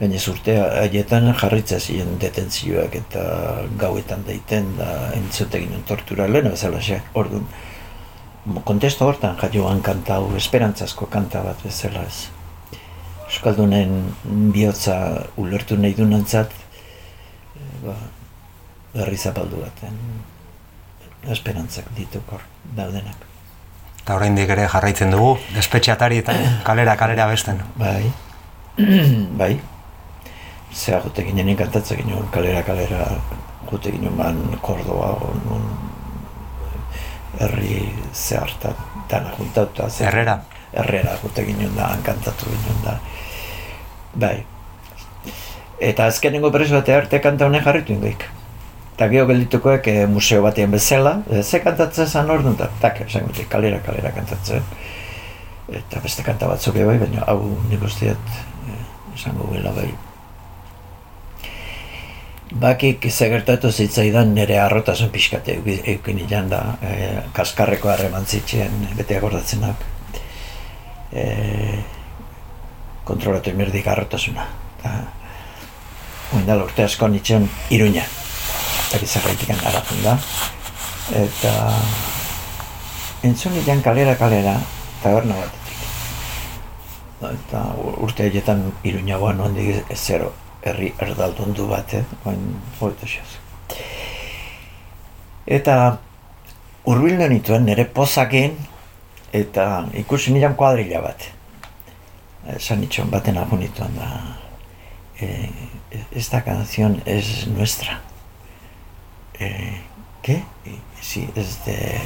Baina urte haietan jarritza ziren detentzioak eta gauetan daiten da entzute ginen tortura lehen bezala xe, orduan. Kontesto hortan jaioan kanta hau, esperantzazko kanta bat bezala ez. Euskaldunen bihotza ulertu nahi du nantzat, ba, berri zapaldu baten esperantzak dituk hor daudenak. Eta oraindik ere jarraitzen dugu, espetxeatari eta kalera kalera besten. Bai, bai, zea jute ginen enkantatzen ginen kalera kalera jute ginen man Kordoa non herri zehartan dana juntauta Herrera? Herrera jute ginen da enkantatu ginen da bai eta azkenengo preso bate arte kanta honen jarritu ingoik eta geho gelditukoek e, museo batean bezala e, ze kantatzen zan orduan eta esan gute, kalera kalera kantatzen eta beste kanta batzuk bai, baina hau nik usteat e, esango gela bai Bakik zegertatu zitzaidan nire arrotasun pixkate eukin ilan da, e, kaskarreko harreman zitzen, bete akordatzenak. E, kontrolatu emerdik arrotasuna. Ta, Oindal urte asko nitzen iruña. Eta zerraitik aratun da. Eta entzun ilan kalera kalera, taberna batetik. Eta urte haietan iruña guan ondik zero herri erdaldundu bat, eh? Oain, hobeto. Eta urbildu nituen nire pozakin eta ikusi nirean kuadrilla bat. Esan nituen baten abu nituen da. Eh, esta canción es nuestra. Eh, ¿Qué? Y, sí, es de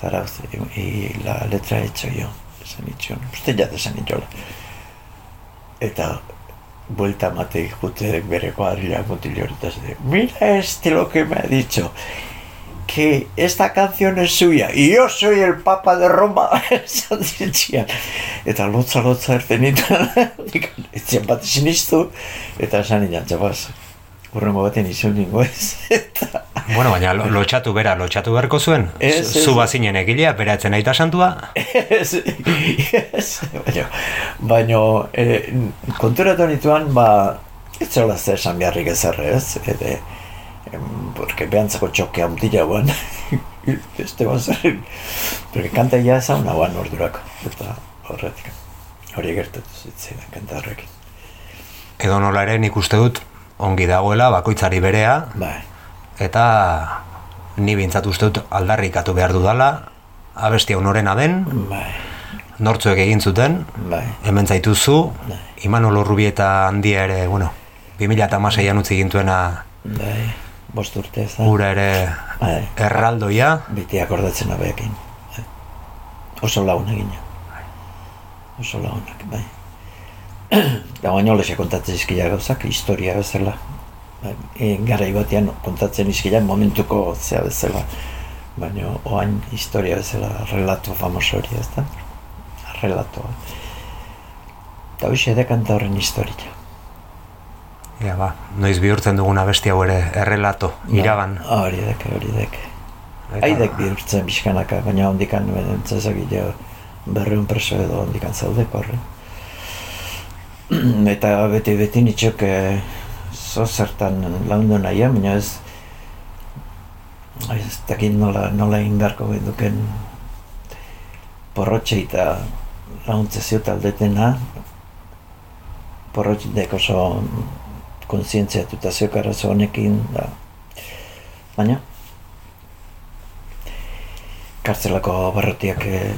Zarauz y la letra he hecho yo. Esan nituen. Uste ja esan nituen. Eta vuelta mate jute bere kuadrilla mutil horita de, mira este lo que me ha dicho que esta canción es suya y yo soy el papa de Roma esan eta lotza lotza erten nintzen etzian bat sinistu eta esan nintzen txapaz urrengo baten izan ningo ez eta Bueno, baina lo- lotxatu bera, lotxatu beharko zuen. Ez. Zu bazinen egilea, beratzen aita santua. ez, ez, baina, baina eh, konturatu nituen, ba, ez zela zer esan beharrik ezerre, ez, em, porque behantzako txoke hamtila guan, beste zer, porque kanta ja ezauna guan ordurako, eta horretik, hori gertatu zitzaidan kanta horrekin. Edo nola ere nik uste dut ongi dagoela bakoitzari berea Bai, eta ni bintzat uste dut aldarrikatu behar dudala abesti honorena den, bai, nortzuek egin zuten, bai, hemen zaituzu, Imanol Urrubieta handia ere, bueno, 2006an utzi gintuena bai, bost urte ez da. gura ere Bai. erraldoia, Beti akordatzen abeekin. Bai. Oso laun egin. Oso launak, bai. Da baina olexe kontatzen izkila gauzak, historia bezala. Bai, e, garai batean kontatzen izkila momentuko zea bezala. Baina oain historia bezala relato famoso hori ez da. Relatoa. Eta hoxe dekanta horren historia. ja ba, noiz bihurtzen dugun abesti hau ere errelato, iragan. Ah, Hori dek, hori dek. Eta- Haidek bihurtzen bizkanaka, baina ondikan entzezak jo berreun preso edo ondikan zaudeko horre. Eta beti beti nitxok eh, zo zertan laundu nahian, baina ez ez dakit nola, nola egin beharko duken porrotxe eta launtze zio taldetena porrotxek oso kontzientziatuta zeok arazo honekin da. baina kartzelako barrotiak eh,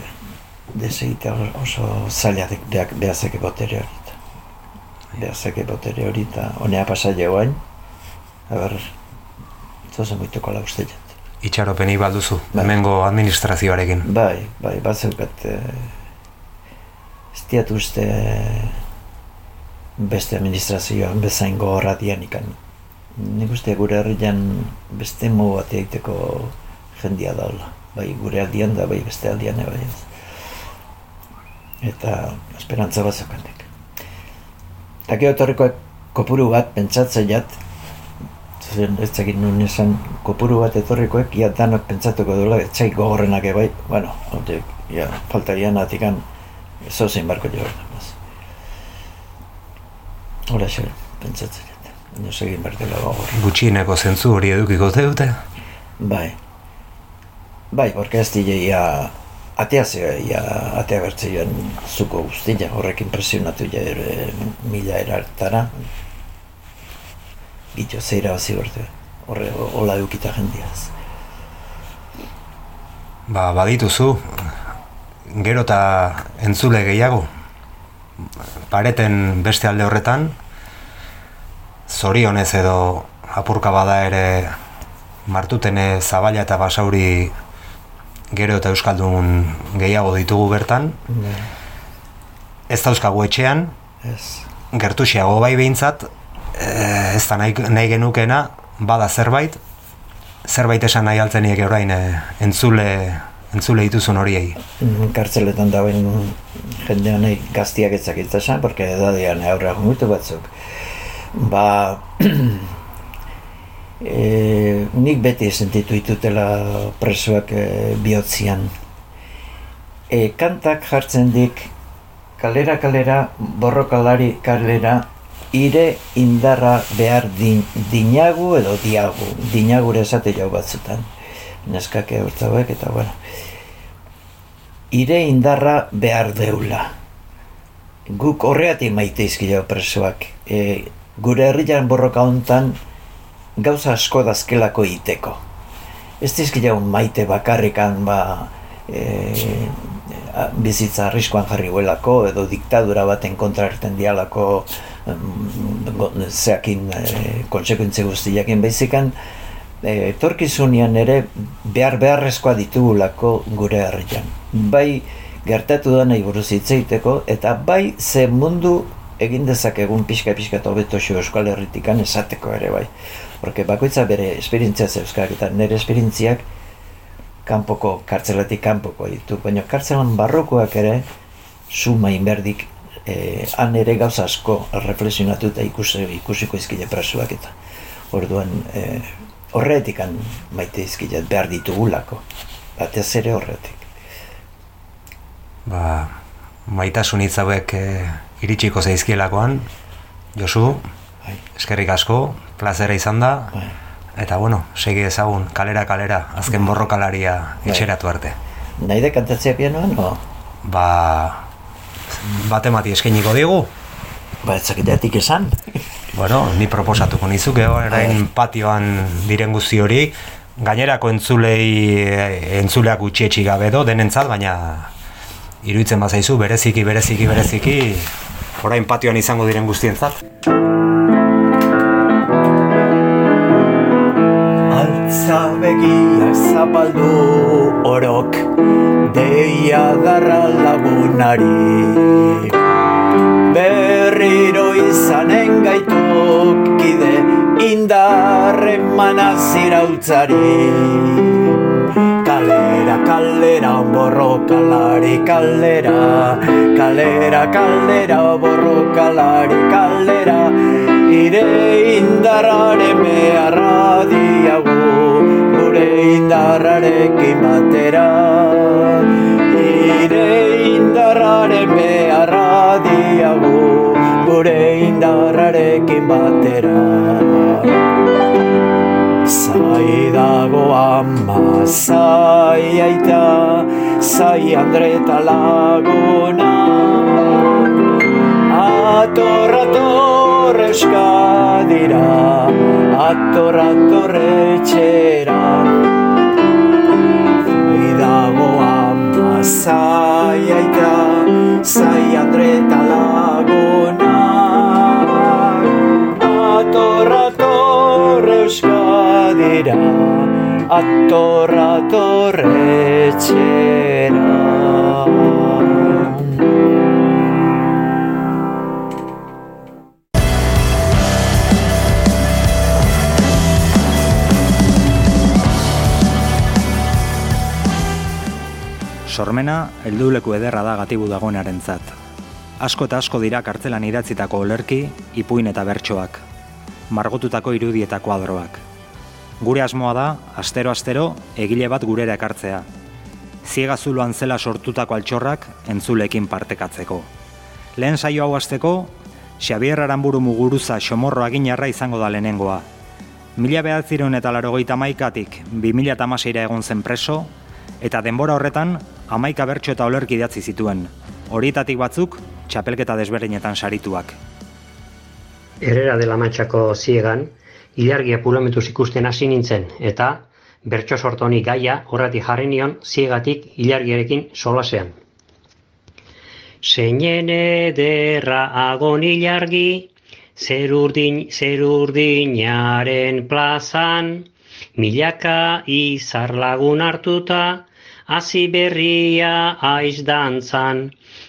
desegitea oso zaila deak behazeke botere hori eta behazeke botere hori eta honea pasa joain a ber zozen moituko la uste jat Itxaropeni balduzu, Bai. hemengo administrazioarekin. bai, bai, bat zeukat eh, ez diat uste beste administrazioan bezain gogorra dianikan nik uste gure herrian beste modu bat egiteko jendia daula. Bai gure aldian da bai beste aldian bai. Eta esperantza bat zeukatek eta gero etorriko kopuru bat pentsatzen jat zen ez dakit nun esan kopuru bat etorrikoek ia danok pentsatuko duela etxai gogorrenak ere bai bueno hotek ja faltarian atikan zozein barko jo Hola xe, pentsatzen jat. Baina segin behar dela gogor. Gutxieneko zentzu hori edukiko dute. Bai. Bai, porque ez dile ia atea ze, ia atea bertze joan zuko guztia, horrekin presionatu ja ere mila erartara. Gito zeira bazi bertu, horre, hola eukita jendiaz. Ba, badituzu, gero eta entzule gehiago. Pareten beste alde horretan, zorionez edo apurka bada ere martutene zabala eta basauri gero eta euskaldun gehiago ditugu bertan. Ez dauzkagu etxean, Ez, gertuxiago bai behintzat, eh, ez da nahi, nahi genukena, bada zerbait, zerbait esan nahi altzeniek orain eh, entzule, entzule dituzun horiei. Mm, kartzeletan dauen jendean nahi gaztiak ezakitza esan, porque edadean aurra mutu batzuk. Ba, e, nik beti sentitu ditutela presoak e, bihotzian. E, kantak jartzen dik, kalera kalera, borrokalari kalera, ire indarra behar din, dinagu edo diagu, dinagure esate jau batzutan. Neskak eurtzauek eta bueno ire indarra behar deula. Guk horreatik maite izkila presoak. E, gure herrian borroka hontan gauza asko dazkelako iteko. Ez dizkilagun maite bakarrikan ba, e, bizitza arriskoan jarri huelako, edo diktadura baten kontra erten dialako go- zeakin e, konsekuentze guztiakin baizikan, e, etorkizunean ere behar beharrezkoa ditugulako gure herrian. Bai gertatu da nahi buruz hitz egiteko eta bai ze mundu egin dezakegun pixka pixka eta hobeto Euskal Herritikan esateko ere bai. Porque bakoitza bere esperientzia zeuzkak eta nire esperientziak kanpoko, kartzelatik kanpoko ditu, baina kartzelan barrokoak ere suma inberdik eh, han ere gauza asko reflexionatu eta ikusi, ikusiko izkile presuak eta orduan eh, horretik maite izkilet behar ditugulako. Batez ere horretik. Ba, maitasun hitz hauek e, iritsiko zaizkielakoan, Josu, Bai. eskerrik asko, plazera izan da, Bai. eta bueno, segi ezagun, kalera kalera, azken borrokalaria Bai. etxeratu arte. nahi da kantatzea pianoan, no? Ba, batemati eskainiko digu, ba ez zakiteatik esan Bueno, ni proposatuko nizuke orain patioan diren guzti hori, gainerako entzulei entzuleak utxietxi gabe do denentzat, baina iruditzen bazaizu bereziki bereziki bereziki orain patioan izango diren guztientzat. Altza begiak zapaldu orok Deia darra lagunari Berriro izanen gaituk kide Indarren manazira utzari Kalera, kalera, borrokalari, kalera. Kalera, kalera, borrokalari, kalera. Ire indarraren beharra diagu Gure indarrarekin batera. Ire indarraren beharra diagu Gure indarrarekin batera Zai dago ama, zai aita, zai Andreta laguna. Ator, ator euskadira, ator, ator etxera. Zai dago ama, zai aita, zai euskadira, ator, ator etxera Sormena, helduleku ederra da gatibu dagoenarentzat. Asko eta asko dira kartzelan idatzitako olerki, ipuin eta bertsoak. Margotutako irudi eta kuadroak. Gure asmoa da, astero-astero, egile bat gurera ekartzea. Ziegazuloan zela sortutako altxorrak entzulekin partekatzeko. Lehen saio hau hasteko, Xabier Aramburu Muguruza xomorro aginarra izango da lehenengoa. Mila behatzireun eta larogeita maikatik 2000 eta egon zen preso, eta denbora horretan amaika bertso eta olerki idatzi zituen. Horietatik batzuk, txapelketa desberdinetan sarituak. Herrera de la Manchako ziegan, ilargia pulometuz ikusten hasi nintzen, eta bertso sortoni gaia horrati jarri nion ziegatik ilargiarekin solasean. Zeinen ederra agon ilargi, zerurdin, zerurdinaren plazan, milaka izar lagun hartuta, hasi berria aiz dantzan,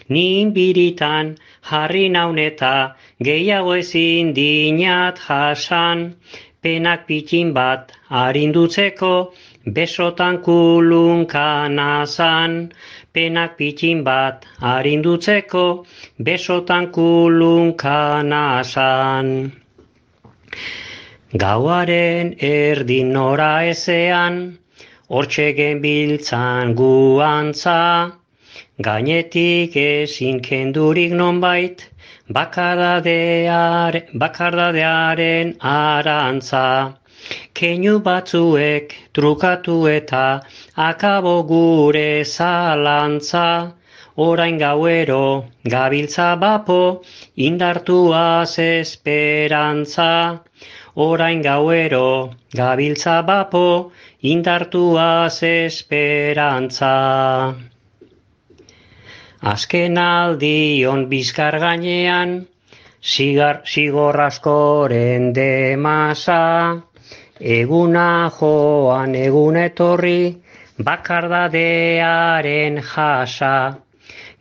nin biritan jarri nauneta, gehiago ezin dinat jasan, penak pitin bat arindutzeko, besotan kulunka nazan, penak pitin bat arindutzeko, besotan kulunka nazan. Gauaren erdin nora ezean, hortxe genbiltzan guantza, gainetik ezin kendurik nonbait, bakardadeare, bakardadearen arantza. Keinu batzuek trukatu eta akabo gure zalantza, orain gauero, gabiltza bapo, indartuaz esperantza. Orain gauero, gabiltza bapo, indartuaz esperantza. Azken aldion bizkar gainean, Sigar, sigor askoren demasa, eguna joan egun etorri, bakardadearen jasa.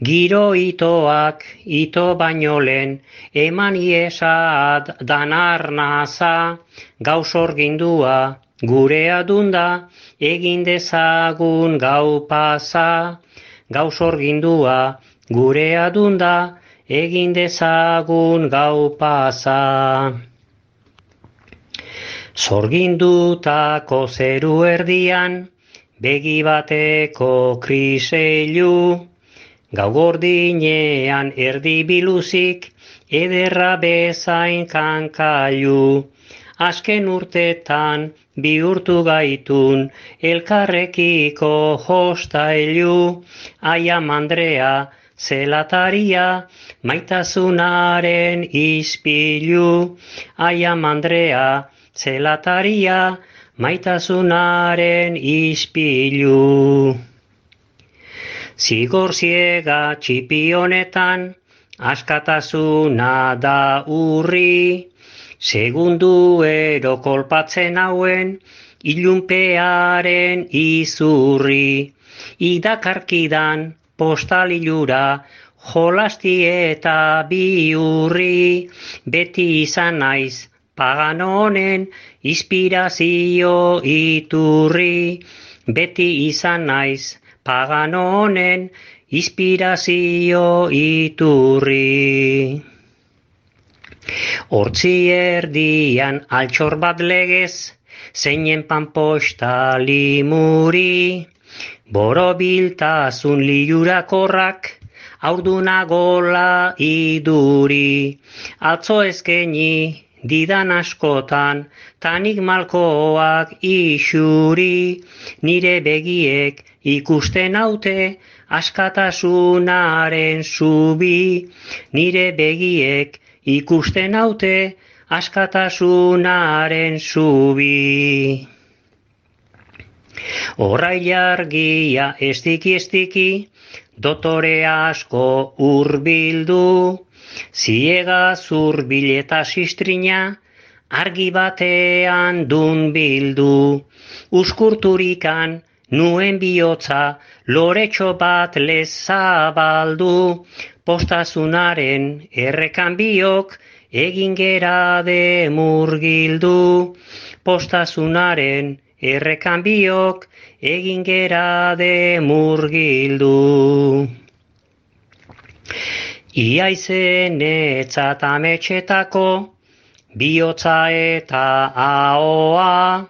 Giro itoak, ito baino lehen, eman iesat dan arnaza, gauz orgindua, gure adunda, egin dezagun gau pasa. Gauz orgindua, gure adunda, egin dezagun gau pasa. Zorgindutako zeru erdian, begi bateko kriseilu, gau gordinean erdi biluzik, ederra bezain kankailu. Azken urtetan bihurtu gaitun, elkarrekiko hostailu, aia mandrea, zelataria, maitasunaren izpilu, aia mandrea, zelataria, maitasunaren izpilu. Zigor ziega txipi honetan, askatasuna da urri, segundu ero kolpatzen hauen, ilunpearen izurri, idakarkidan postalilura, jolasti eta biurri, beti izan naiz, pagan inspirazio iturri, beti izan naiz, pagan inspirazio iturri. Hortzi erdian altxor bat legez, zeinen panposta limuri, borobiltasun liurakorrak, aurduna gola iduri, atzo ezkeni didan askotan, tanik malkoak isuri, nire begiek ikusten haute, askatasunaren zubi, nire begiek ikusten haute, askatasunaren zubi. Horrailargia estiki estiki, dotore asko urbildu, ziega zurbil eta sistrina, argi batean dun bildu, uskurturikan nuen bihotza, loretxo bat lezabaldu, postazunaren errekan biok, egin gera de murgildu, postazunaren errekan biok, egin gera de murgildu. Iaizen etzat ametxetako, bihotza eta ahoa,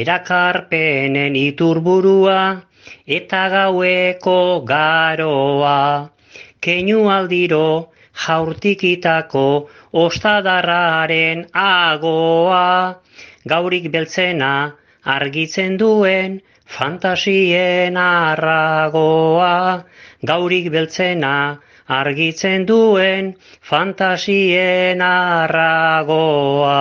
erakarpenen iturburua, eta gaueko garoa. Keinu aldiro jaurtikitako ostadarraren agoa, gaurik beltzena argitzen duen fantasien arragoa, gaurik beltzena argitzen duen fantasien arragoa.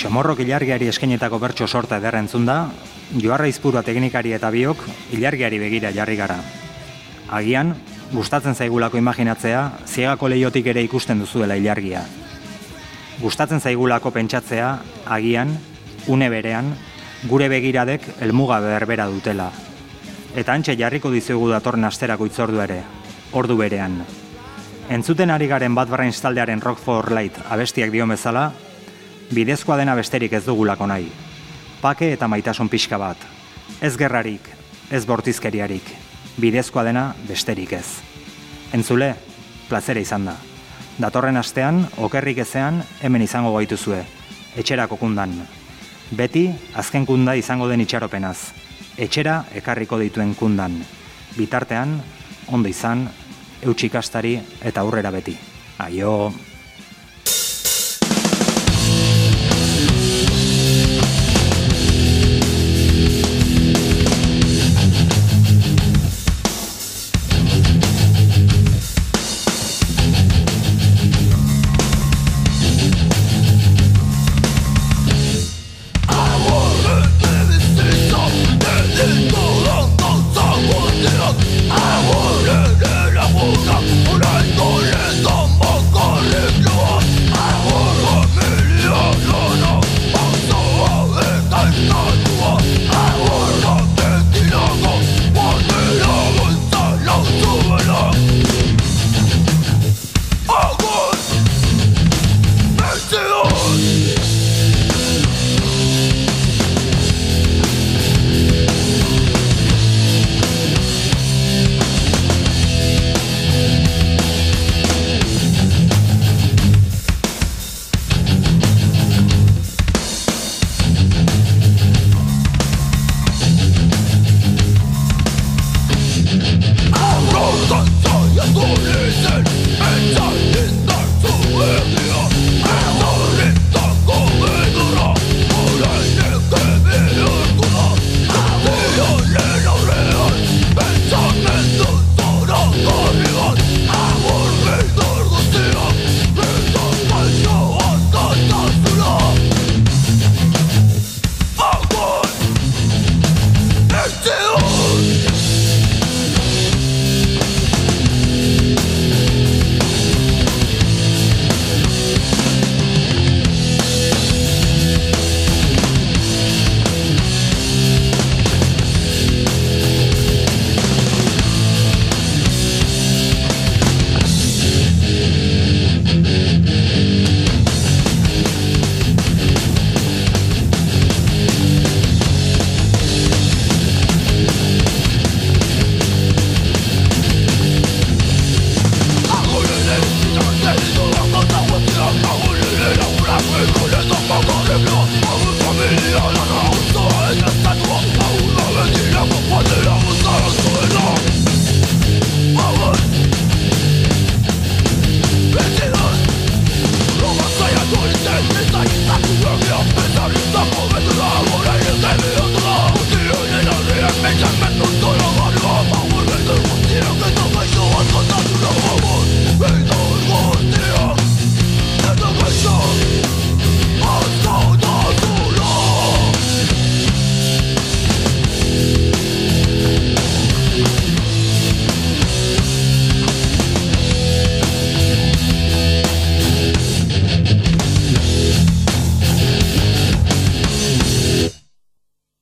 Xomorrok ilargiari eskenetako bertso sorta ederra entzun da, joarra izpurua teknikari eta biok ilargiari begira jarri gara. Agian, gustatzen zaigulako imaginatzea, ziegako leiotik ere ikusten duzuela ilargia. Gustatzen zaigulako pentsatzea, agian, une berean, gure begiradek helmuga berbera dutela. Eta antxe jarriko dizugu datorren asterako itzordu ere, ordu berean. Entzuten ari garen bat barra instaldearen Rock for Light abestiak dio bezala, bidezkoa dena besterik ez dugulako nahi. Pake eta maitasun pixka bat. Ez gerrarik, ez bortizkeriarik. Bidezkoa dena besterik ez. Entzule, plazera izan da. Datorren astean, okerrik ezean, hemen izango gaituzue. Etxerako kundan. Beti, azken kunda izango den itxaropenaz. etxera ekarriko dituen kundan. Bitartean, ondo izan, eutxikastari eta aurrera beti. Aio!